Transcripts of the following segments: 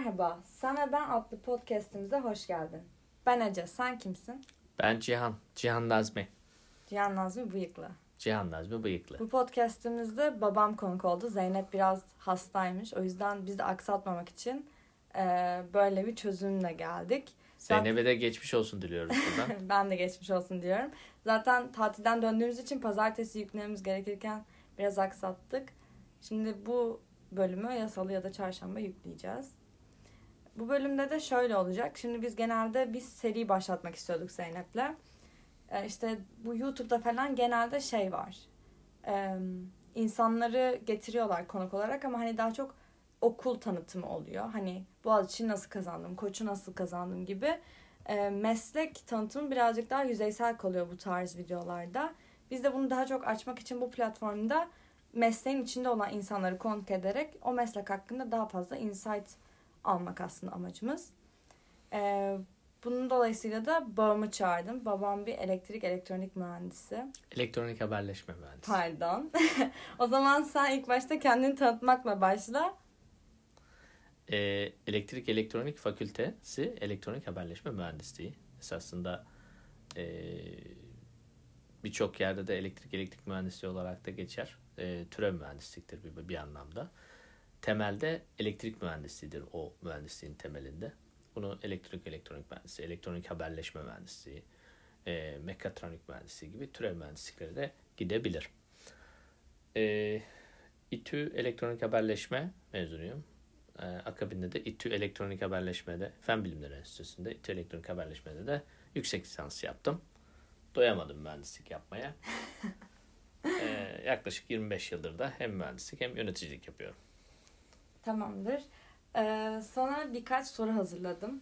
Merhaba, Sen ve Ben adlı podcastimize hoş geldin. Ben Ece, sen kimsin? Ben Cihan, Cihan Nazmi. Cihan Nazmi Bıyıklı. Cihan Nazmi Bıyıklı. Bu podcastimizde babam konuk oldu. Zeynep biraz hastaymış. O yüzden biz de aksatmamak için e, böyle bir çözümle geldik. Zeynep'e de geçmiş olsun diliyoruz buradan. ben de geçmiş olsun diyorum. Zaten tatilden döndüğümüz için pazartesi yüklememiz gerekirken biraz aksattık. Şimdi bu bölümü ya salı ya da çarşamba yükleyeceğiz. Bu bölümde de şöyle olacak. Şimdi biz genelde bir seri başlatmak istiyorduk Zeynep'le. Ee, işte bu YouTube'da falan genelde şey var. Ee, insanları getiriyorlar konuk olarak ama hani daha çok okul tanıtımı oluyor. Hani Boğaziçi nasıl kazandım, Koç'u nasıl kazandım gibi. Ee, meslek tanıtımı birazcık daha yüzeysel kalıyor bu tarz videolarda. Biz de bunu daha çok açmak için bu platformda mesleğin içinde olan insanları konuk ederek o meslek hakkında daha fazla insight almak aslında amacımız. Ee, bunun dolayısıyla da babamı çağırdım. Babam bir elektrik elektronik mühendisi. Elektronik haberleşme mühendisi. Pardon. o zaman sen ilk başta kendini tanıtmakla başla. Ee, elektrik elektronik fakültesi elektronik haberleşme mühendisliği. Esasında e, birçok yerde de elektrik elektrik mühendisliği olarak da geçer. E, türev mühendisliktir bir, bir anlamda temelde elektrik mühendisliğidir o mühendisliğin temelinde. Bunu elektrik elektronik mühendisliği, elektronik haberleşme mühendisliği, e, mekatronik mühendisliği gibi türev mühendislikleri de gidebilir. E, İTÜ elektronik haberleşme mezunuyum. E, akabinde de İTÜ elektronik haberleşmede, Fen Bilimleri Enstitüsü'nde İTÜ elektronik haberleşmede de yüksek lisans yaptım. Doyamadım mühendislik yapmaya. e, yaklaşık 25 yıldır da hem mühendislik hem yöneticilik yapıyorum. Tamamdır. Ee, sana birkaç soru hazırladım.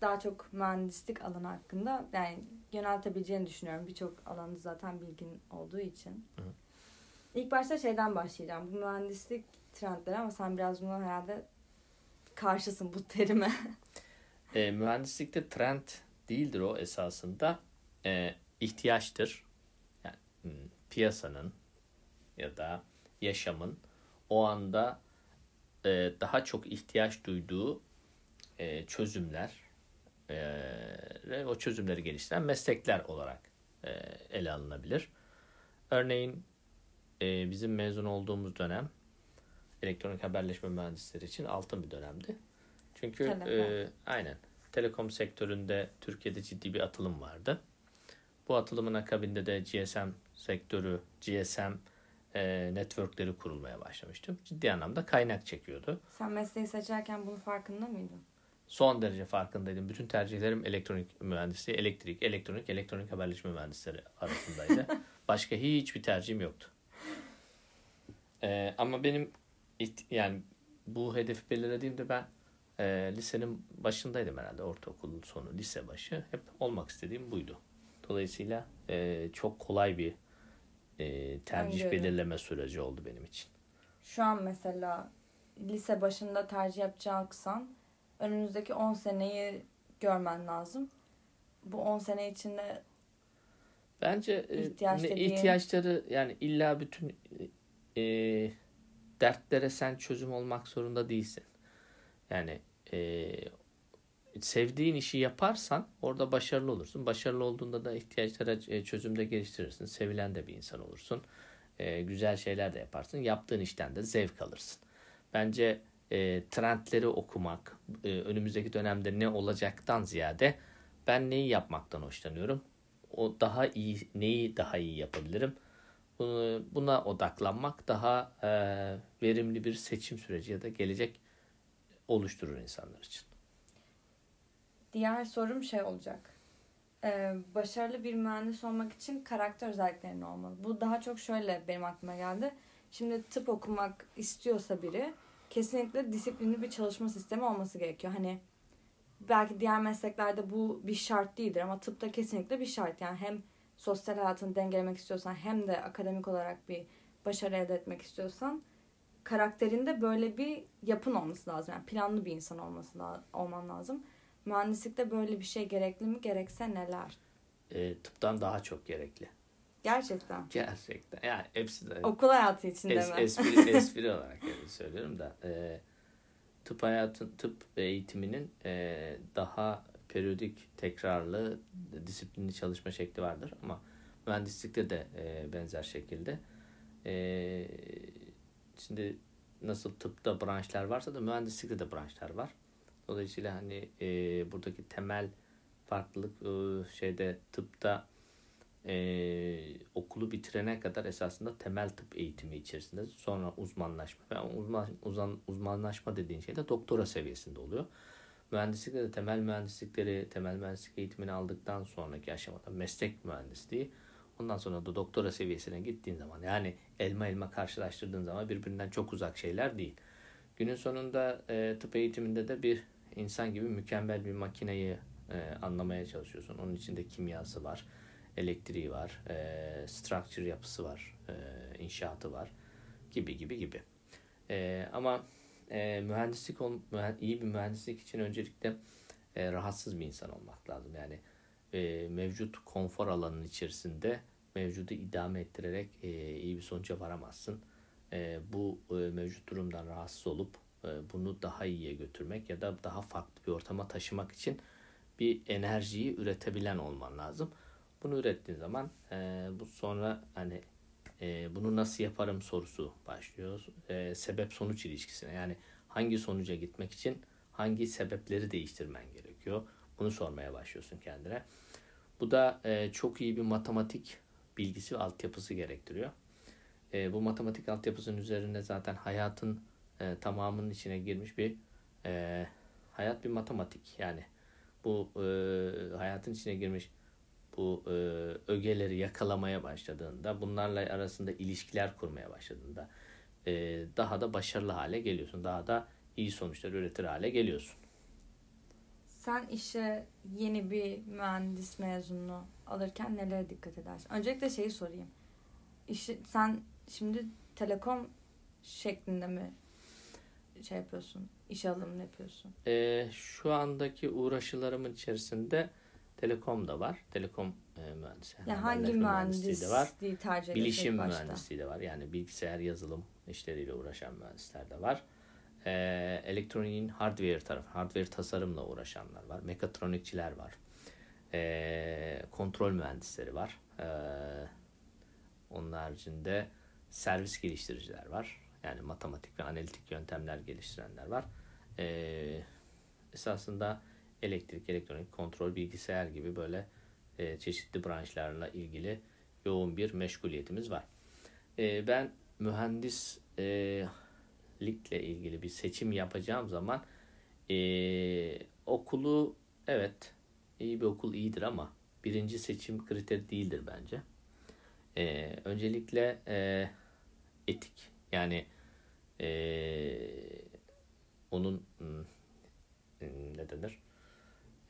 Daha çok mühendislik alanı hakkında. Yani yöneltebileceğini düşünüyorum. Birçok alanda zaten bilgin olduğu için. Hı. İlk başta şeyden başlayacağım. Bu mühendislik trendleri ama sen biraz buna herhalde karşısın bu terime. e, mühendislikte trend değildir o esasında. E, ihtiyaçtır. Yani hmm, piyasanın ya da yaşamın o anda e, daha çok ihtiyaç duyduğu e, çözümler e, ve o çözümleri geliştiren meslekler olarak e, ele alınabilir. Örneğin e, bizim mezun olduğumuz dönem elektronik haberleşme mühendisleri için altın bir dönemdi. Çünkü e, aynen telekom sektöründe Türkiye'de ciddi bir atılım vardı. Bu atılımın akabinde de GSM sektörü, GSM e, networkleri kurulmaya başlamıştım. Ciddi anlamda kaynak çekiyordu. Sen mesleği seçerken bunun farkında mıydın? Son derece farkındaydım. Bütün tercihlerim elektronik mühendisliği, elektrik, elektronik, elektronik haberleşme mühendisleri arasındaydı. Başka hiçbir tercihim yoktu. Ee, ama benim yani bu hedefi belirlediğimde ben e, lisenin başındaydım herhalde. Ortaokulun sonu, lise başı. Hep olmak istediğim buydu. Dolayısıyla e, çok kolay bir e, tercih belirleme süreci oldu benim için. Şu an mesela lise başında tercih yapacaksan önümüzdeki 10 seneyi görmen lazım. Bu 10 sene içinde bence e, ihtiyaç dediğin... ihtiyaçları yani illa bütün e, dertlere sen çözüm olmak zorunda değilsin. Yani e, sevdiğin işi yaparsan orada başarılı olursun. Başarılı olduğunda da ihtiyaçlara e, çözümde geliştirirsin. Sevilen de bir insan olursun. E, güzel şeyler de yaparsın. Yaptığın işten de zevk alırsın. Bence e, trendleri okumak, önümüzdeki dönemde ne olacaktan ziyade ben neyi yapmaktan hoşlanıyorum. O daha iyi, neyi daha iyi yapabilirim? Buna odaklanmak daha verimli bir seçim süreci ya da gelecek oluşturur insanlar için. Diğer sorum şey olacak. Ee, başarılı bir mühendis olmak için karakter özelliklerinin olmalı. Bu daha çok şöyle benim aklıma geldi. Şimdi tıp okumak istiyorsa biri kesinlikle disiplinli bir çalışma sistemi olması gerekiyor. Hani belki diğer mesleklerde bu bir şart değildir ama tıpta kesinlikle bir şart. Yani hem sosyal hayatını dengelemek istiyorsan hem de akademik olarak bir başarı elde etmek istiyorsan karakterinde böyle bir yapın olması lazım. Yani planlı bir insan olması olman lazım. Mühendislikte böyle bir şey gerekli mi? Gerekse neler? E, tıptan daha çok gerekli. Gerçekten. Gerçekten. Yani hepsi de. Okul hayatı içinde es, mi? Espri, espri olarak yani söylüyorum da. E, tıp hayatın tıp eğitiminin e, daha periyodik tekrarlı disiplinli çalışma şekli vardır ama mühendislikte de e, benzer şekilde e, şimdi nasıl tıpta branşlar varsa da mühendislikte de branşlar var. Dolayısıyla hani e, buradaki temel farklılık e, şeyde tıpta e, okulu bitirene kadar esasında temel tıp eğitimi içerisinde sonra uzmanlaşma ve uzman, uzman, uzmanlaşma dediğin şey de doktora seviyesinde oluyor. Mühendislikte de temel mühendislikleri, temel mühendislik eğitimini aldıktan sonraki aşamada meslek mühendisliği ondan sonra da doktora seviyesine gittiğin zaman yani elma elma karşılaştırdığın zaman birbirinden çok uzak şeyler değil. Günün sonunda e, tıp eğitiminde de bir insan gibi mükemmel bir makineyi e, anlamaya çalışıyorsun. Onun içinde kimyası var, elektriği var, e, structure yapısı var, e, inşaatı var gibi gibi gibi. E, ama e, mühendislik ol, iyi bir mühendislik için öncelikle e, rahatsız bir insan olmak lazım. Yani e, mevcut konfor alanının içerisinde mevcudu idame ettirerek e, iyi bir sonuca varamazsın. E, bu e, mevcut durumdan rahatsız olup bunu daha iyiye götürmek ya da daha farklı bir ortama taşımak için bir enerjiyi üretebilen olman lazım. Bunu ürettiğin zaman e, bu sonra hani e, bunu nasıl yaparım sorusu başlıyor. E, sebep sonuç ilişkisine yani hangi sonuca gitmek için hangi sebepleri değiştirmen gerekiyor. Bunu sormaya başlıyorsun kendine. Bu da e, çok iyi bir matematik bilgisi ve altyapısı gerektiriyor. E, bu matematik altyapısının üzerinde zaten hayatın e, tamamının içine girmiş bir e, hayat bir matematik yani bu e, hayatın içine girmiş bu e, ögeleri yakalamaya başladığında, bunlarla arasında ilişkiler kurmaya başladığında e, daha da başarılı hale geliyorsun. Daha da iyi sonuçlar üretir hale geliyorsun. Sen işe yeni bir mühendis mezununu alırken nelere dikkat edersin? Öncelikle şeyi sorayım. İşi, sen şimdi telekom şeklinde mi şey yapıyorsun? İş alımını yapıyorsun? E, şu andaki uğraşılarımın içerisinde Telekom da var. Telekom e, mühendisi. Yani hangi mühendisliği de var. tercih Bilişim mühendisliği de var. Yani bilgisayar yazılım işleriyle uğraşan mühendisler de var. E, elektroniğin hardware tarafı, hardware tasarımla uğraşanlar var. Mekatronikçiler var. E, kontrol mühendisleri var. E, onun haricinde servis geliştiriciler var. Yani matematik ve analitik yöntemler geliştirenler var. E, esasında elektrik, elektronik, kontrol, bilgisayar gibi böyle e, çeşitli branşlarla ilgili yoğun bir meşguliyetimiz var. E, ben mühendislikle ilgili bir seçim yapacağım zaman e, okulu evet iyi bir okul iyidir ama birinci seçim kriteri değildir bence. E, öncelikle e, etik yani e, onun hmm, ne denir?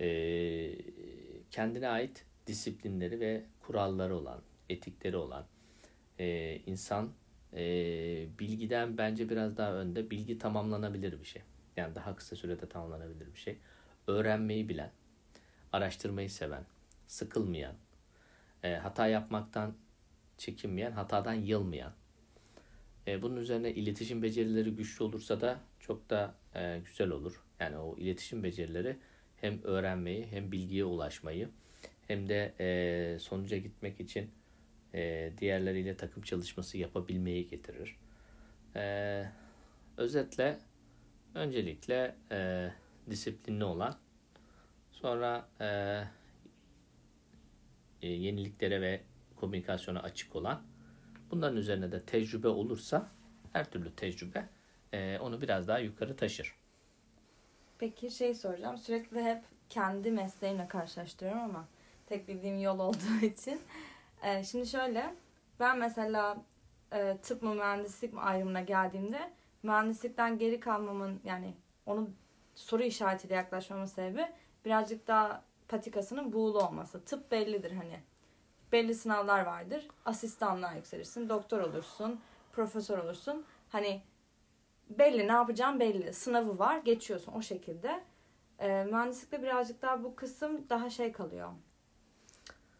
e, kendine ait disiplinleri ve kuralları olan, etikleri olan e, insan e, bilgiden bence biraz daha önde. Bilgi tamamlanabilir bir şey. Yani daha kısa sürede tamamlanabilir bir şey. Öğrenmeyi bilen, araştırmayı seven, sıkılmayan, e, hata yapmaktan çekinmeyen, hatadan yılmayan. E, bunun üzerine iletişim becerileri güçlü olursa da çok da e, güzel olur. Yani o iletişim becerileri hem öğrenmeyi hem bilgiye ulaşmayı hem de e, sonuca gitmek için diğerleriyle takım çalışması yapabilmeyi getirir. Özetle öncelikle disiplinli olan sonra yeniliklere ve komünikasyona açık olan bunların üzerine de tecrübe olursa her türlü tecrübe e, onu biraz daha yukarı taşır. Peki şey soracağım. Sürekli hep kendi mesleğimle karşılaştırıyorum ama tek bildiğim yol olduğu için. Ee, şimdi şöyle ben mesela e, tıp mı mühendislik mi ayrımına geldiğimde mühendislikten geri kalmamın yani onu soru işaretiyle yaklaşmamın sebebi birazcık daha patikasının buğulu olması. Tıp bellidir hani. Belli sınavlar vardır. Asistanlığa yükselirsin, doktor olursun, profesör olursun. Hani belli ne yapacağım belli. Sınavı var geçiyorsun o şekilde. E, mühendislikte birazcık daha bu kısım daha şey kalıyor.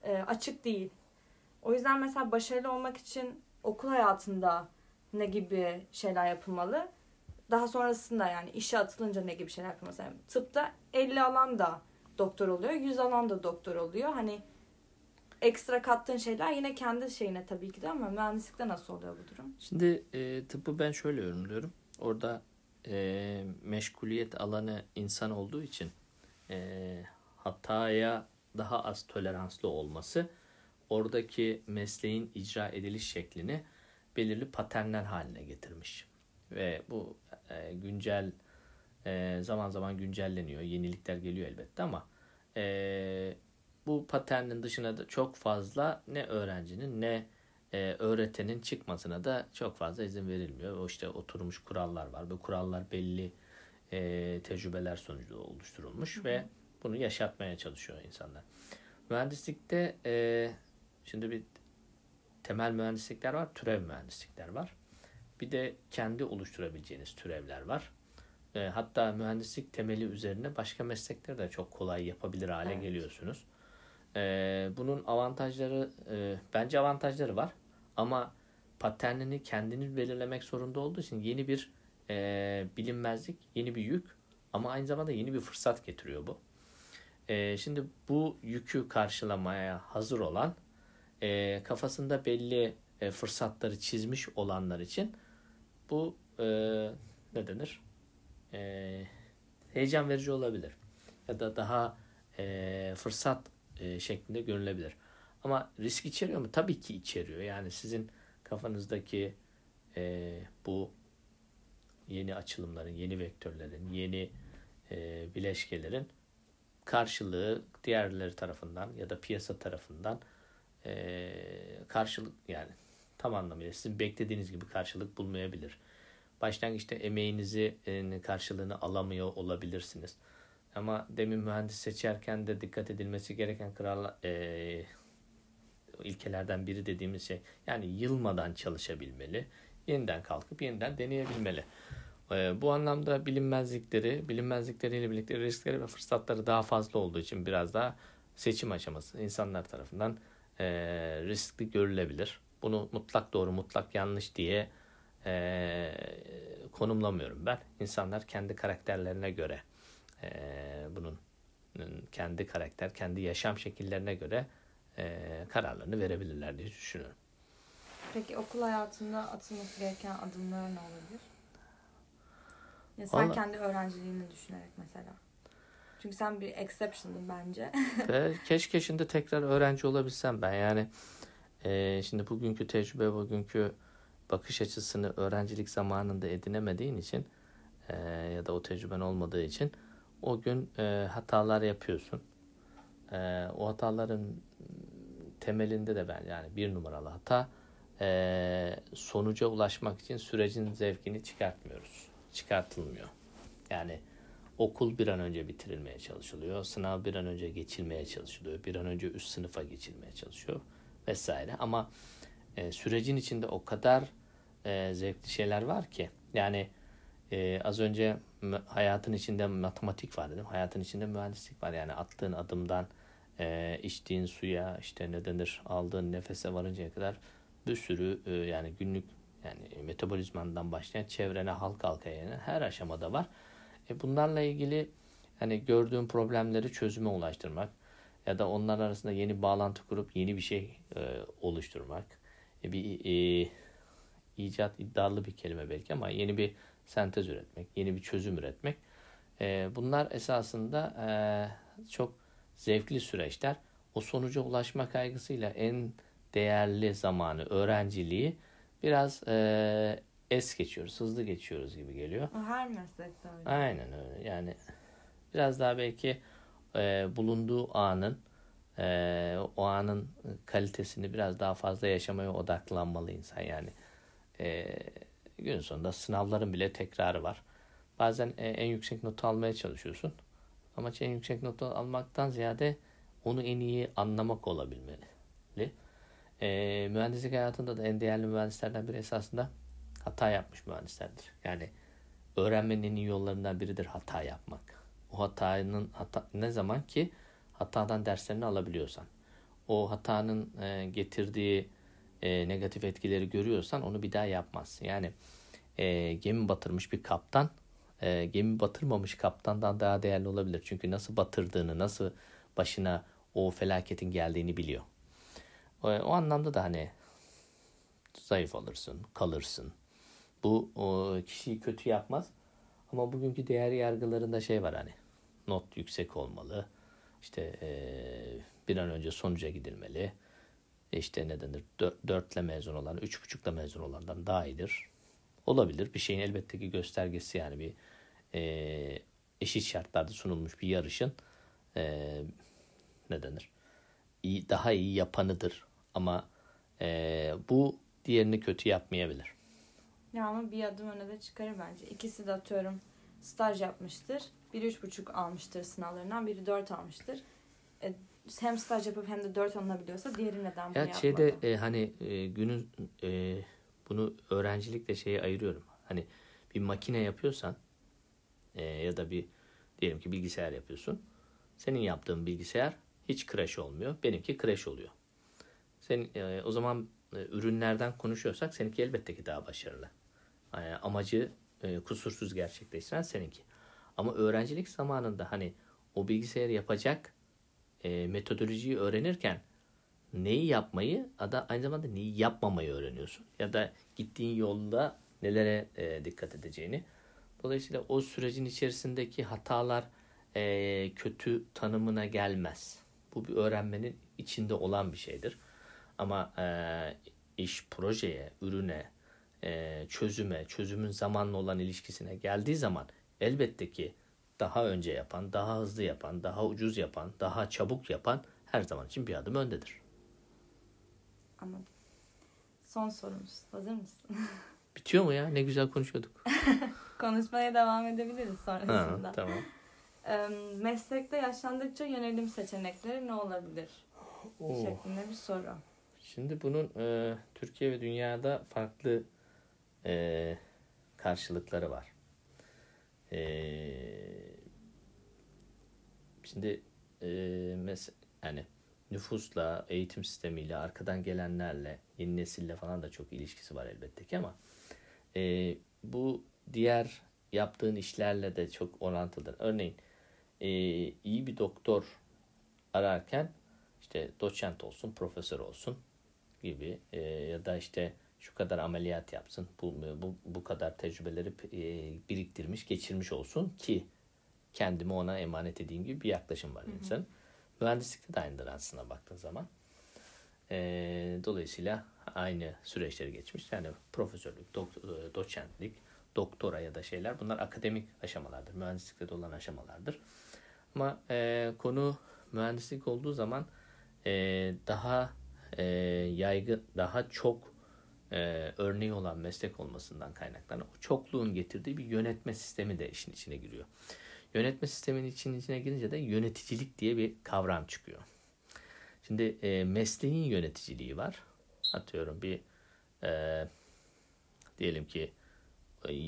E, açık değil. O yüzden mesela başarılı olmak için okul hayatında ne gibi şeyler yapılmalı? daha sonrasında yani işe atılınca ne gibi şeyler yapıyor mesela. Tıpta 50 alan da doktor oluyor, 100 alan da doktor oluyor. Hani ekstra kattığın şeyler yine kendi şeyine tabii ki de ama mühendislikte nasıl oluyor bu durum? Şimdi e, tıbbı ben şöyle yorumluyorum. Orada e, meşguliyet alanı insan olduğu için e, hataya daha az toleranslı olması oradaki mesleğin icra ediliş şeklini belirli paternler haline getirmiş. Ve bu e, güncel e, zaman zaman güncelleniyor. Yenilikler geliyor elbette ama e, bu paternin dışına da çok fazla ne öğrencinin ne e, öğretenin çıkmasına da çok fazla izin verilmiyor. O işte oturmuş kurallar var. Bu kurallar belli e, tecrübeler sonucu oluşturulmuş ve bunu yaşatmaya çalışıyor insanlar. Mühendislikte e, şimdi bir temel mühendislikler var, türev mühendislikler var. Bir de kendi oluşturabileceğiniz türevler var. E, hatta mühendislik temeli üzerine başka meslekleri de çok kolay yapabilir hale evet. geliyorsunuz. E, bunun avantajları, e, bence avantajları var. Ama paternini kendiniz belirlemek zorunda olduğu için yeni bir e, bilinmezlik, yeni bir yük ama aynı zamanda yeni bir fırsat getiriyor bu. E, şimdi bu yükü karşılamaya hazır olan e, kafasında belli e, fırsatları çizmiş olanlar için bu e, ne denir? E, heyecan verici olabilir. Ya da daha e, fırsat e, şeklinde görülebilir. Ama risk içeriyor mu? Tabii ki içeriyor. Yani sizin kafanızdaki e, bu yeni açılımların, yeni vektörlerin, yeni e, bileşkelerin karşılığı diğerleri tarafından ya da piyasa tarafından e, karşılık yani tam anlamıyla sizin beklediğiniz gibi karşılık bulmayabilir. Başlangıçta emeğinizi karşılığını alamıyor olabilirsiniz. Ama demin mühendis seçerken de dikkat edilmesi gereken kral e, ilkelerden biri dediğimiz şey yani yılmadan çalışabilmeli. Yeniden kalkıp yeniden deneyebilmeli. E, bu anlamda bilinmezlikleri, bilinmezlikleriyle birlikte riskleri ve fırsatları daha fazla olduğu için biraz daha seçim aşaması insanlar tarafından e, riskli görülebilir. Bunu mutlak doğru, mutlak yanlış diye e, konumlamıyorum ben. İnsanlar kendi karakterlerine göre e, bunun kendi karakter, kendi yaşam şekillerine göre e, kararlarını verebilirler diye düşünüyorum. Peki okul hayatında atılması gereken adımlar ne olabilir? Ya sen Vallahi... kendi öğrenciliğini düşünerek mesela. Çünkü sen bir exception'dın bence. Keşke şimdi tekrar öğrenci olabilsem ben. Yani e, şimdi bugünkü tecrübe, bugünkü bakış açısını öğrencilik zamanında edinemediğin için e, ya da o tecrüben olmadığı için o gün e, hatalar yapıyorsun. E, o hataların temelinde de ben yani bir numaralı hata e, sonuca ulaşmak için sürecin zevkini çıkartmıyoruz. Çıkartılmıyor. Yani okul bir an önce bitirilmeye çalışılıyor. Sınav bir an önce geçilmeye çalışılıyor. Bir an önce üst sınıfa geçilmeye çalışıyor vesaire. Ama e, sürecin içinde o kadar e, zevkli şeyler var ki yani e, az önce hayatın içinde matematik var dedim. Hayatın içinde mühendislik var. Yani attığın adımdan e, içtiğin suya işte ne denir aldığın nefese varıncaya kadar bir sürü e, yani günlük yani metabolizmandan başlayan çevrene halk halka yani her aşamada var. E, bunlarla ilgili hani gördüğün problemleri çözüme ulaştırmak ya da onlar arasında yeni bağlantı kurup yeni bir şey e, oluşturmak. E, bir e, icat iddialı bir kelime belki ama yeni bir sentez üretmek, yeni bir çözüm üretmek. E, bunlar esasında e, çok zevkli süreçler. O sonuca ulaşma kaygısıyla en değerli zamanı, öğrenciliği biraz e, es geçiyoruz, hızlı geçiyoruz gibi geliyor. Her meslekte öyle. Aynen öyle. Yani biraz daha belki e, bulunduğu anın e, o anın kalitesini biraz daha fazla yaşamaya odaklanmalı insan yani. E, gün sonunda sınavların bile tekrarı var. Bazen e, en yüksek notu almaya çalışıyorsun. Amaç en yüksek notu almaktan ziyade onu en iyi anlamak olabilmeli. E, mühendislik hayatında da en değerli mühendislerden biri esasında hata yapmış mühendislerdir. Yani öğrenmenin en iyi yollarından biridir hata yapmak. O hatanın hata, ne zaman ki hatadan derslerini alabiliyorsan, o hatanın e, getirdiği e, negatif etkileri görüyorsan onu bir daha yapmazsın. Yani e, gemi batırmış bir kaptan e, gemi batırmamış kaptandan daha değerli olabilir. Çünkü nasıl batırdığını, nasıl başına o felaketin geldiğini biliyor. O, o anlamda da hani zayıf alırsın, kalırsın. Bu o, kişiyi kötü yapmaz. Ama bugünkü değer yargılarında şey var hani not yüksek olmalı. İşte e, bir an önce sonuca gidilmeli. İşte ne denir? Dörtle mezun olan, üç buçukla mezun olandan daha iyidir. Olabilir. Bir şeyin elbette ki göstergesi yani bir e, eşit şartlarda sunulmuş bir yarışın e, ne denir? İyi, daha iyi yapanıdır. Ama e, bu diğerini kötü yapmayabilir. Ya ama bir adım öne de çıkarır bence. İkisi de atıyorum staj yapmıştır. Biri üç buçuk almıştır sınavlarından. Biri dört almıştır. E, hem staj yapıp hem de dört alınabiliyorsa diğeri neden bunu ya yapmadı? Şeyde, e, hani e, günün e, bunu öğrencilikle şeye ayırıyorum. Hani bir makine yapıyorsan e, ya da bir diyelim ki bilgisayar yapıyorsun. Senin yaptığın bilgisayar hiç crash olmuyor. Benimki crash oluyor. Sen e, o zaman e, ürünlerden konuşuyorsak seninki elbette ki daha başarılı. Yani amacı e, kusursuz gerçekleştiren seninki. Ama öğrencilik zamanında hani o bilgisayarı yapacak e, metodolojiyi öğrenirken neyi yapmayı da aynı zamanda neyi yapmamayı öğreniyorsun. Ya da gittiğin yolda nelere e, dikkat edeceğini. Dolayısıyla o sürecin içerisindeki hatalar e, kötü tanımına gelmez. Bu bir öğrenmenin içinde olan bir şeydir. Ama e, iş projeye, ürüne, e, çözüme, çözümün zamanla olan ilişkisine geldiği zaman elbette ki daha önce yapan, daha hızlı yapan, daha ucuz yapan, daha çabuk yapan her zaman için bir adım öndedir. Anladım. Son sorumuz. Hazır mısın? Bitiyor mu ya? Ne güzel konuşuyorduk. Konuşmaya devam edebiliriz sonrasında. Ha, tamam. meslekte yaşlandıkça yönelim seçenekleri ne olabilir? Oo. Şeklinde bir soru. Şimdi bunun e, Türkiye ve dünyada farklı e, karşılıkları var. E, şimdi e, yani nüfusla, eğitim sistemiyle, arkadan gelenlerle, yeni nesille falan da çok ilişkisi var elbette ki ama e, bu diğer yaptığın işlerle de çok orantılıdır. Örneğin e, iyi bir doktor ararken işte doçent olsun, profesör olsun gibi e, ya da işte şu kadar ameliyat yapsın, bu bu, bu kadar tecrübeleri e, biriktirmiş, geçirmiş olsun ki kendimi ona emanet edeyim gibi bir yaklaşım var insan. Mühendislikte de aynıdır aslında baktığın zaman. E, dolayısıyla aynı süreçleri geçmiş. Yani profesörlük, do, e, doçentlik, doktora ya da şeyler bunlar akademik aşamalardır. Mühendislikte de olan aşamalardır. Ama e, konu mühendislik olduğu zaman e, daha e, yaygın, daha çok e, örneği olan meslek olmasından kaynaklanan o çokluğun getirdiği bir yönetme sistemi de işin içine giriyor. Yönetme sisteminin için içine girince de yöneticilik diye bir kavram çıkıyor. Şimdi e, mesleğin yöneticiliği var. Atıyorum bir e, diyelim ki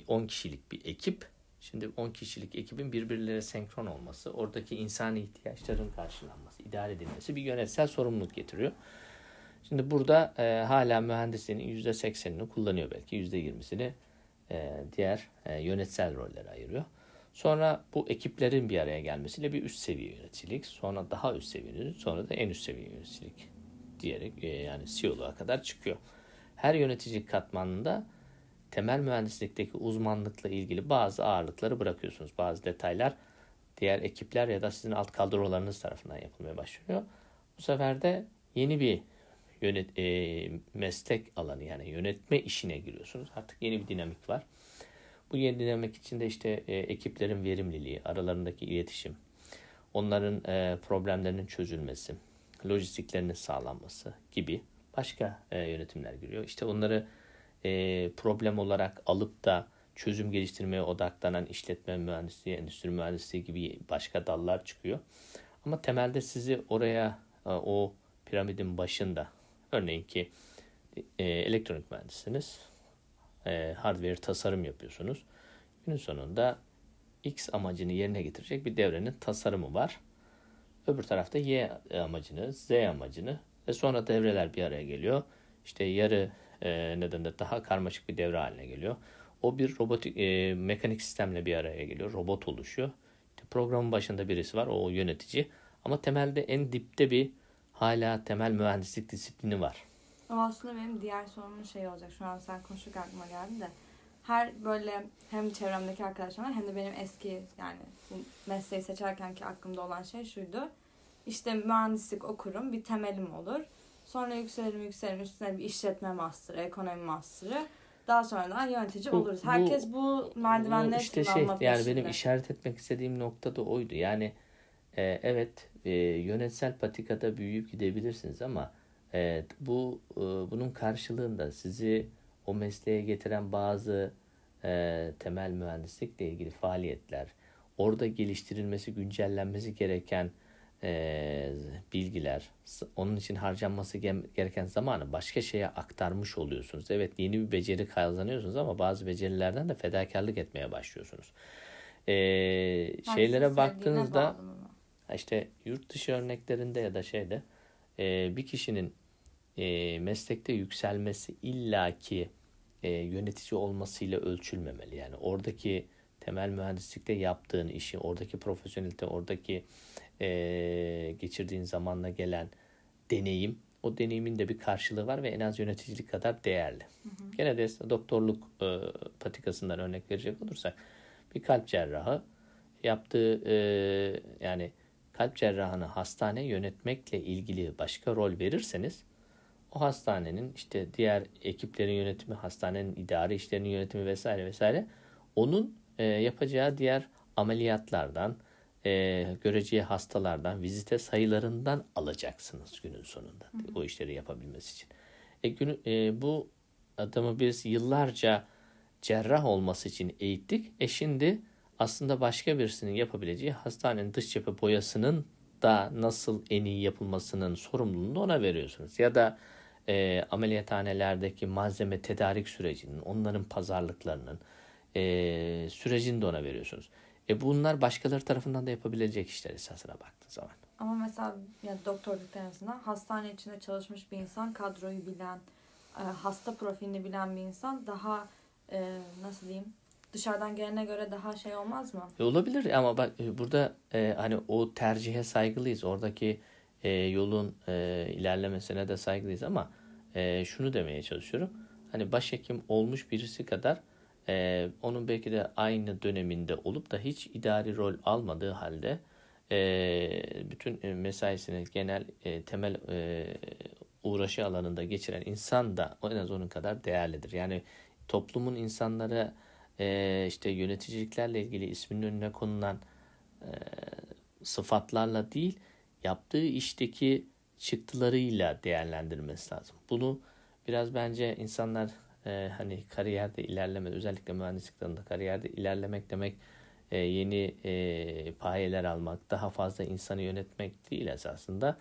10 kişilik bir ekip. Şimdi 10 kişilik ekibin birbirlere senkron olması, oradaki insani ihtiyaçların karşılanması, idare edilmesi bir yönetsel sorumluluk getiriyor. Şimdi burada e, hala mühendisliğinin %80'ini kullanıyor belki %20'sini e, diğer e, yönetsel rollere ayırıyor. Sonra bu ekiplerin bir araya gelmesiyle bir üst seviye yöneticilik, sonra daha üst seviye sonra da en üst seviye yöneticilik diyerek e, yani CEO'luğa kadar çıkıyor. Her yönetici katmanında temel mühendislikteki uzmanlıkla ilgili bazı ağırlıkları bırakıyorsunuz. Bazı detaylar diğer ekipler ya da sizin alt kadrolarınız tarafından yapılmaya başlıyor. Bu sefer de yeni bir yönet, e, meslek alanı yani yönetme işine giriyorsunuz. Artık yeni bir dinamik var. Bu yeni dinamik içinde işte e, ekiplerin verimliliği, aralarındaki iletişim, onların e, problemlerinin çözülmesi, lojistiklerinin sağlanması gibi başka e, yönetimler giriyor. İşte onları e, problem olarak alıp da çözüm geliştirmeye odaklanan işletme mühendisliği, endüstri mühendisliği gibi başka dallar çıkıyor. Ama temelde sizi oraya e, o piramidin başında örneğin ki e, elektronik mühendisiniz, e, hardware tasarım yapıyorsunuz. Günün sonunda X amacını yerine getirecek bir devrenin tasarımı var. Öbür tarafta Y amacını, Z amacını ve sonra devreler bir araya geliyor. İşte yarı e, nedeniyle daha karmaşık bir devre haline geliyor. o bir robotik e, mekanik sistemle bir araya geliyor. Robot oluşuyor. İşte programın başında birisi var. O yönetici. Ama temelde en dipte bir hala temel mühendislik disiplini var. O aslında benim diğer sorumun şey olacak. Şu an sen konuşurken aklıma geldi de. Her böyle hem çevremdeki arkadaşlarım hem de benim eski yani mesleği seçerken ki aklımda olan şey şuydu. İşte mühendislik okurum, bir temelim olur. Sonra yükselirim yükselirim üstüne bir işletme master'ı, ekonomi master'ı. Daha sonra da yönetici Bu- oluruz. Herkes bu, Bu merdivenleri işte şey yani peşinde. benim işaret etmek istediğim nokta da oydu. Yani e, evet e, yönetsel patikada büyüyüp gidebilirsiniz ama e, bu e, bunun karşılığında sizi o mesleğe getiren bazı e, temel mühendislikle ilgili faaliyetler, orada geliştirilmesi, güncellenmesi gereken e, bilgiler, onun için harcanması gereken zamanı başka şeye aktarmış oluyorsunuz. Evet yeni bir beceri kazanıyorsunuz ama bazı becerilerden de fedakarlık etmeye başlıyorsunuz. E, şeylere baktığınızda işte yurt dışı örneklerinde ya da şeyde e, bir kişinin e, meslekte yükselmesi illaki e, yönetici olmasıyla ölçülmemeli. Yani oradaki temel mühendislikte yaptığın işi, oradaki profesyonelite, oradaki e, geçirdiğin zamanla gelen deneyim, o deneyimin de bir karşılığı var ve en az yöneticilik kadar değerli. Gene de doktorluk e, patikasından örnek verecek olursak bir kalp cerrahı yaptığı e, yani kalp cerrahını hastane yönetmekle ilgili başka rol verirseniz o hastanenin işte diğer ekiplerin yönetimi, hastanenin idari işlerinin yönetimi vesaire vesaire onun e, yapacağı diğer ameliyatlardan, e, göreceği hastalardan, vizite sayılarından alacaksınız günün sonunda o işleri yapabilmesi için. E, günü, e, bu adamı biz yıllarca cerrah olması için eğittik. E şimdi aslında başka birisinin yapabileceği hastanenin dış cephe boyasının da nasıl en iyi yapılmasının sorumluluğunu ona veriyorsunuz. Ya da e, ameliyathanelerdeki malzeme tedarik sürecinin, onların pazarlıklarının e, sürecini de ona veriyorsunuz. E bunlar başkaları tarafından da yapabilecek işler esasına baktığın zaman. Ama mesela ya doktorluk en azından hastane içinde çalışmış bir insan, kadroyu bilen, e, hasta profilini bilen bir insan daha e, nasıl diyeyim dışarıdan gelene göre daha şey olmaz mı? E, olabilir ama bak e, burada e, hani o tercihe saygılıyız. Oradaki e, yolun e, ilerlemesine de saygılıyız ama e, şunu demeye çalışıyorum. Hani başhekim olmuş birisi kadar e, onun belki de aynı döneminde olup da hiç idari rol almadığı halde e, bütün e, mesaisini genel e, temel e, uğraşı alanında geçiren insan da en az onun kadar değerlidir. Yani toplumun insanlara e, işte yöneticiliklerle ilgili isminin önüne konulan e, sıfatlarla değil yaptığı işteki çıktılarıyla değerlendirmesi lazım. Bunu biraz bence insanlar e, hani kariyerde ilerleme özellikle mühendislik alanında kariyerde ilerlemek demek e, yeni e, payeler almak, daha fazla insanı yönetmek değil esasında.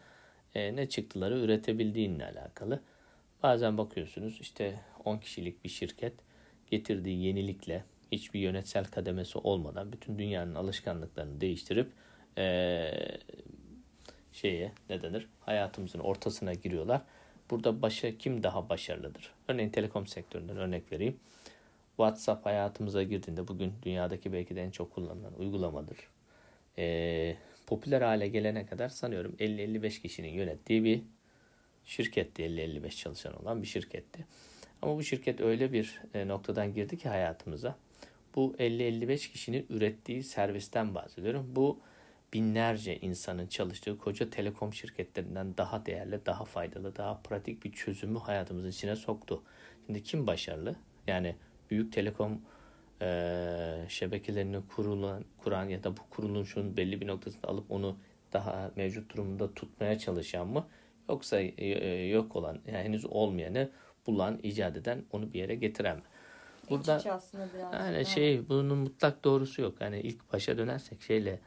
E, ne çıktıları üretebildiğinle alakalı. Bazen bakıyorsunuz işte 10 kişilik bir şirket getirdiği yenilikle hiçbir yönetsel kademesi olmadan bütün dünyanın alışkanlıklarını değiştirip e, şeye ne denir hayatımızın ortasına giriyorlar. Burada başa kim daha başarılıdır? Örneğin telekom sektöründen örnek vereyim. WhatsApp hayatımıza girdiğinde bugün dünyadaki belki de en çok kullanılan uygulamadır. E, popüler hale gelene kadar sanıyorum 50-55 kişinin yönettiği bir şirketti. 50-55 çalışan olan bir şirketti. Ama bu şirket öyle bir e, noktadan girdi ki hayatımıza. Bu 50-55 kişinin ürettiği servisten bahsediyorum. Bu binlerce insanın çalıştığı koca telekom şirketlerinden daha değerli, daha faydalı, daha pratik bir çözümü hayatımızın içine soktu. Şimdi kim başarılı? Yani büyük telekom e, şebekelerini kurulan, kuran ya da bu kuruluşun belli bir noktasında alıp onu daha mevcut durumunda tutmaya çalışan mı? Yoksa e, yok olan, yani henüz olmayanı bulan, icat eden, onu bir yere getiren mi? Burada. Yani şey bunun mutlak doğrusu yok. Hani ilk başa dönersek şeyle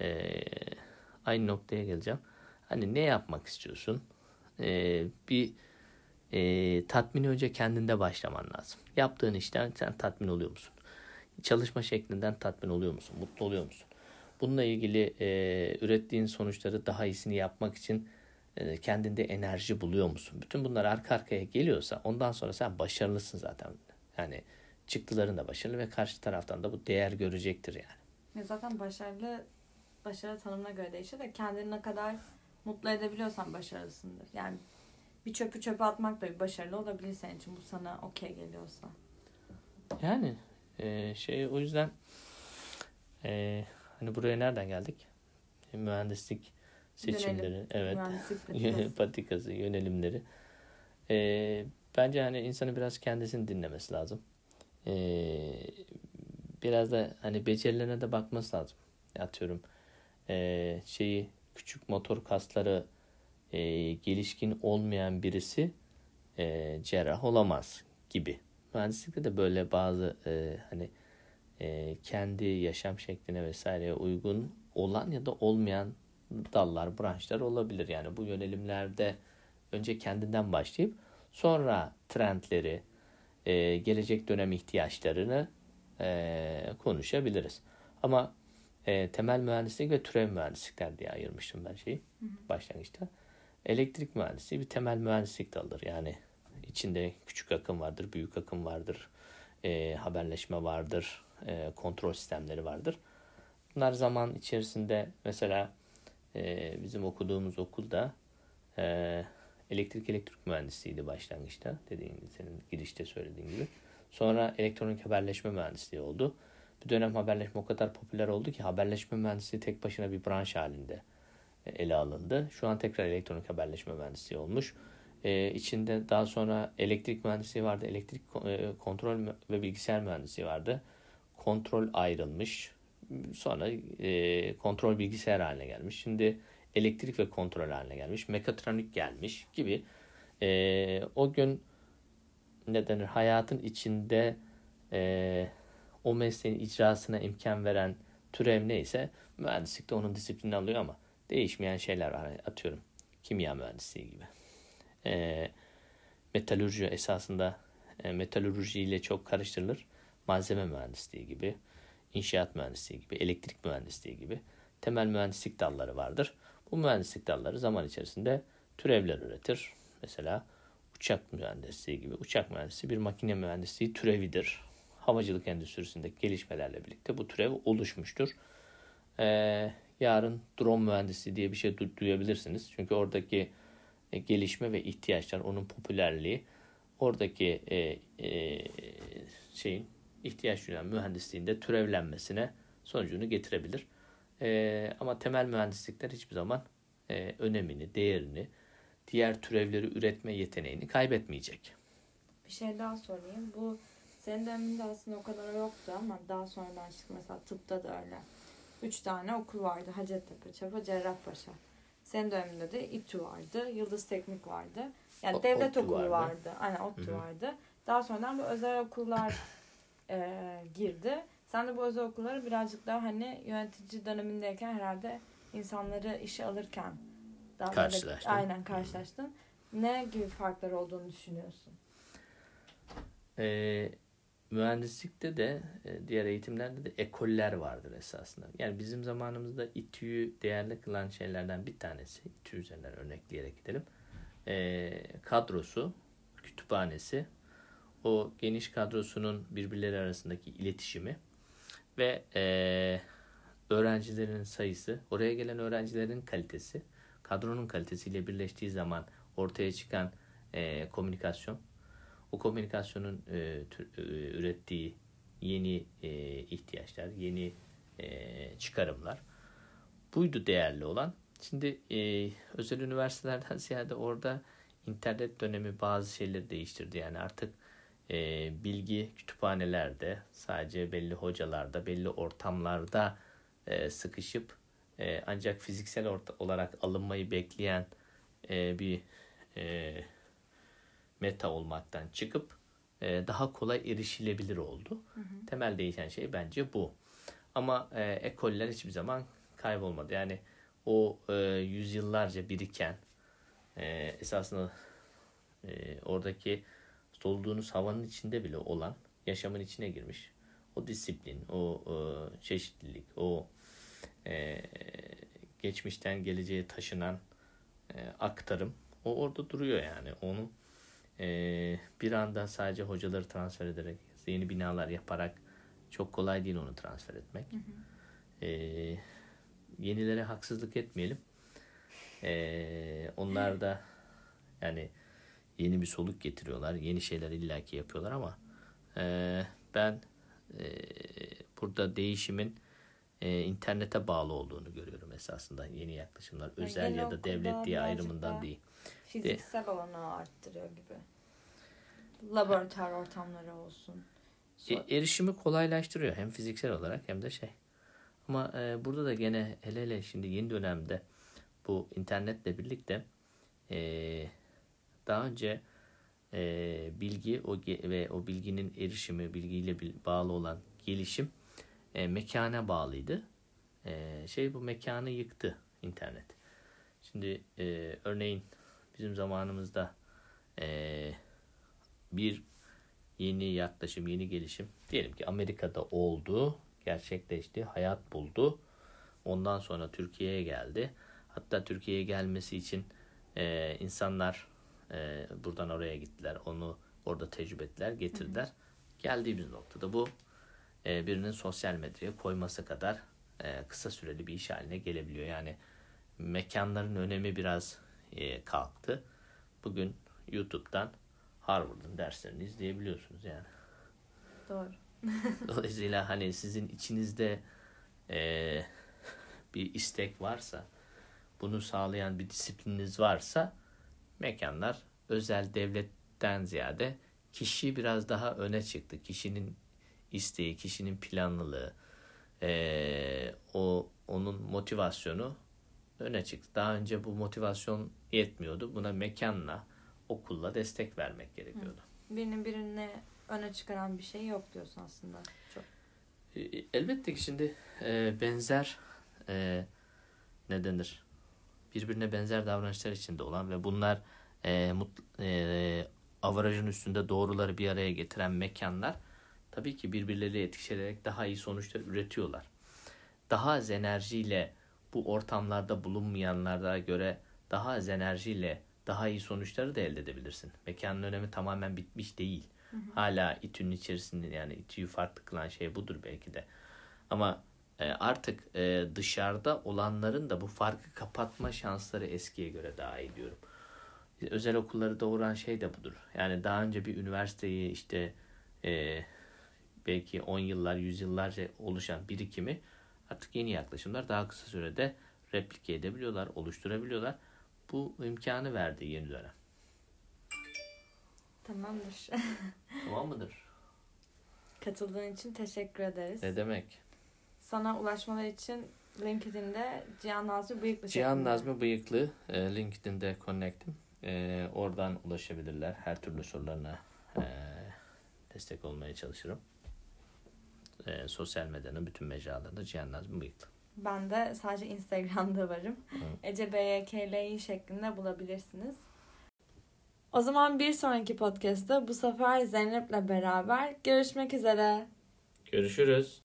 e, aynı noktaya geleceğim. Hani ne yapmak istiyorsun? E, bir e, tatmini önce kendinde başlaman lazım. Yaptığın işten sen tatmin oluyor musun? Çalışma şeklinden tatmin oluyor musun? Mutlu oluyor musun? Bununla ilgili e, ürettiğin sonuçları daha iyisini yapmak için e, kendinde enerji buluyor musun? Bütün bunlar arka arkaya geliyorsa ondan sonra sen başarılısın zaten. Yani çıktıların da başarılı ve karşı taraftan da bu değer görecektir yani. Ya zaten başarılı başarı tanımına göre değişir de kendini ne kadar mutlu edebiliyorsan başarılısındır. Yani bir çöpü çöpe atmak da bir başarılı olabilir senin için. Bu sana okey geliyorsa. Yani e, şey o yüzden e, hani buraya nereden geldik? E, mühendislik seçimleri, Yönelim. evet, Mühendislik patikası. patikası, yönelimleri. E, bence hani insanı biraz kendisini dinlemesi lazım. E, biraz da hani becerilerine de bakması lazım. Atıyorum e, şeyi küçük motor kasları e, gelişkin olmayan birisi e, cerrah olamaz gibi. Mühendislikte de böyle bazı e, hani e, kendi yaşam şekline vesaireye uygun olan ya da olmayan dallar, branşlar olabilir. Yani bu yönelimlerde önce kendinden başlayıp sonra trendleri, e, gelecek dönem ihtiyaçlarını e, konuşabiliriz. Ama e, temel mühendislik ve türev mühendislikler diye ayırmıştım ben şeyi başlangıçta. Elektrik mühendisliği bir temel mühendislik dalıdır. Yani içinde küçük akım vardır, büyük akım vardır, e, haberleşme vardır, e, kontrol sistemleri vardır. Bunlar zaman içerisinde mesela e, bizim okuduğumuz okulda e, elektrik elektrik mühendisliğiydi başlangıçta dediğin senin girişte söylediğin gibi. Sonra elektronik haberleşme mühendisliği oldu. Bir dönem haberleşme o kadar popüler oldu ki haberleşme mühendisliği tek başına bir branş halinde e, ele alındı. Şu an tekrar elektronik haberleşme mühendisliği olmuş. Ee, içinde daha sonra elektrik mühendisliği vardı, elektrik e, kontrol ve bilgisayar mühendisliği vardı. Kontrol ayrılmış. Sonra e, kontrol bilgisayar haline gelmiş. Şimdi elektrik ve kontrol haline gelmiş. Mekatronik gelmiş gibi. E, o gün ne denir hayatın içinde e, o mesleğin icrasına imkan veren türev neyse mühendislikte onun disiplini alıyor ama değişmeyen şeyler var. Atıyorum kimya mühendisliği gibi. E, metalürji esasında e, metalürji ile çok karıştırılır. Malzeme mühendisliği gibi, inşaat mühendisliği gibi, elektrik mühendisliği gibi temel mühendislik dalları vardır. Bu mühendislik dalları zaman içerisinde türevler üretir. Mesela uçak mühendisliği gibi. Uçak mühendisliği bir makine mühendisliği türevidir. Havacılık endüstrisindeki gelişmelerle birlikte bu türev oluşmuştur. Ee, yarın drone mühendisliği diye bir şey du- duyabilirsiniz. Çünkü oradaki e, gelişme ve ihtiyaçlar, onun popülerliği oradaki e, e, şeyin ihtiyaç duyan mühendisliğinde türevlenmesine sonucunu getirebilir. E, ama temel mühendislikler hiçbir zaman e, önemini, değerini, diğer türevleri üretme yeteneğini kaybetmeyecek. Bir şey daha sorayım. Bu senin döneminde aslında o kadar yoktu ama daha sonradan çıktı. Mesela tıpta da öyle. Üç tane okul vardı. Hacettepe, Çapa, Cerrahpaşa. Senin döneminde de İTÜ vardı. Yıldız Teknik vardı. Yani O- devlet okulu vardı. vardı. Aynen ODTÜ vardı. Daha sonradan bu özel okullar e, girdi. Sen de bu özel okulları birazcık daha hani yönetici dönemindeyken herhalde insanları işe alırken daha Karşılaştın. aynen karşılaştın. Ne gibi farklar olduğunu düşünüyorsun? E, mühendislikte de e, diğer eğitimlerde de ekoller vardır esasında. Yani bizim zamanımızda İTÜ'yü değerli kılan şeylerden bir tanesi, İTÜ üzerinden örnekleyerek gidelim. E, kadrosu, kütüphanesi, o geniş kadrosunun birbirleri arasındaki iletişimi ve e, öğrencilerin sayısı, oraya gelen öğrencilerin kalitesi, kadronun kalitesiyle birleştiği zaman ortaya çıkan e, komünikasyon, o komünikasyonun e, tür- e, ürettiği yeni e, ihtiyaçlar, yeni e, çıkarımlar buydu değerli olan. Şimdi e, özel üniversitelerden ziyade orada internet dönemi bazı şeyleri değiştirdi. Yani artık e, bilgi kütüphanelerde sadece belli hocalarda, belli ortamlarda e, sıkışıp e, ancak fiziksel orta- olarak alınmayı bekleyen e, bir e, meta olmaktan çıkıp e, daha kolay erişilebilir oldu. Temel değişen şey bence bu. Ama e, ekoller hiçbir zaman kaybolmadı. Yani o e, yüzyıllarca biriken e, esasında e, oradaki soluduğunuz havanın içinde bile olan yaşamın içine girmiş. O disiplin, o e, çeşitlilik, o e, geçmişten geleceğe taşınan e, aktarım o orada duruyor yani. Onu e, bir anda sadece hocaları transfer ederek yeni binalar yaparak çok kolay değil onu transfer etmek. Ee, yenilere haksızlık etmeyelim. Ee, onlar da yani yeni bir soluk getiriyorlar. Yeni şeyler illaki yapıyorlar ama e, ben e, burada değişimin e, internete bağlı olduğunu görüyorum esasında yeni yaklaşımlar. Yani Özel ya da devlet diye ayrımından değil. Fiziksel olanı arttırıyor gibi. Laboratuvar ortamları olsun. E, erişimi kolaylaştırıyor hem fiziksel olarak hem de şey. Ama e, burada da gene hele hele şimdi yeni dönemde bu internetle birlikte e, daha önce e, bilgi o ve o bilginin erişimi bilgiyle bil- bağlı olan gelişim e, mekana bağlıydı. E, şey bu mekanı yıktı internet. Şimdi e, örneğin bizim zamanımızda e, bir yeni yaklaşım, yeni gelişim diyelim ki Amerika'da oldu, gerçekleşti, hayat buldu. Ondan sonra Türkiye'ye geldi. Hatta Türkiye'ye gelmesi için e, insanlar e, buradan oraya gittiler. Onu orada tecrübe ettiler, getirdiler. Geldiğimiz noktada bu e, birinin sosyal medyaya koyması kadar e, kısa süreli bir iş haline gelebiliyor. Yani mekanların önemi biraz e, kalktı. Bugün YouTube'dan Harvard'ın derslerini izleyebiliyorsunuz yani. Doğru. Dolayısıyla hani sizin içinizde bir istek varsa, bunu sağlayan bir disiplininiz varsa mekanlar özel devletten ziyade kişi biraz daha öne çıktı. Kişinin isteği, kişinin planlılığı, eee, o onun motivasyonu öne çıktı. Daha önce bu motivasyon yetmiyordu. Buna mekanla, okulla destek vermek gerekiyordu. Birinin birini öne çıkaran bir şey yok diyorsun aslında. Çok. E, Elbette ki şimdi e, benzer e, ne denir? Birbirine benzer davranışlar içinde olan ve bunlar e, mut, e, avarajın üstünde doğruları bir araya getiren mekanlar tabii ki birbirleriyle etkileşerek daha iyi sonuçlar üretiyorlar. Daha az enerjiyle bu ortamlarda bulunmayanlara göre daha az enerjiyle daha iyi sonuçları da elde edebilirsin. Mekanın önemi tamamen bitmiş değil. Hala İTÜ'nün içerisinde yani İTÜ'yü farklı kılan şey budur belki de. Ama e, artık e, dışarıda olanların da bu farkı kapatma şansları eskiye göre daha iyi diyorum. Özel okulları doğuran şey de budur. Yani daha önce bir üniversiteyi işte e, belki 10 yıllar, 100 yıllarca oluşan birikimi artık yeni yaklaşımlar daha kısa sürede replike edebiliyorlar, oluşturabiliyorlar. Bu imkanı verdi yeni dönem. Tamamdır. Tamam mıdır? Katıldığın için teşekkür ederiz. Ne demek? Sana ulaşmalar için LinkedIn'de Cihan Nazmi Bıyıklı Cihan. Nazmi Bıyıklı e, LinkedIn'de connect'im. E, oradan ulaşabilirler. Her türlü sorularına e, destek olmaya çalışırım. E, sosyal medyanın bütün mecralarında Cihan Nazmi Bıyıklı. Ben de sadece Instagram'da varım. Ece BYKLİ şeklinde bulabilirsiniz. O zaman bir sonraki podcast'ta bu sefer Zeynep'le beraber görüşmek üzere. Görüşürüz.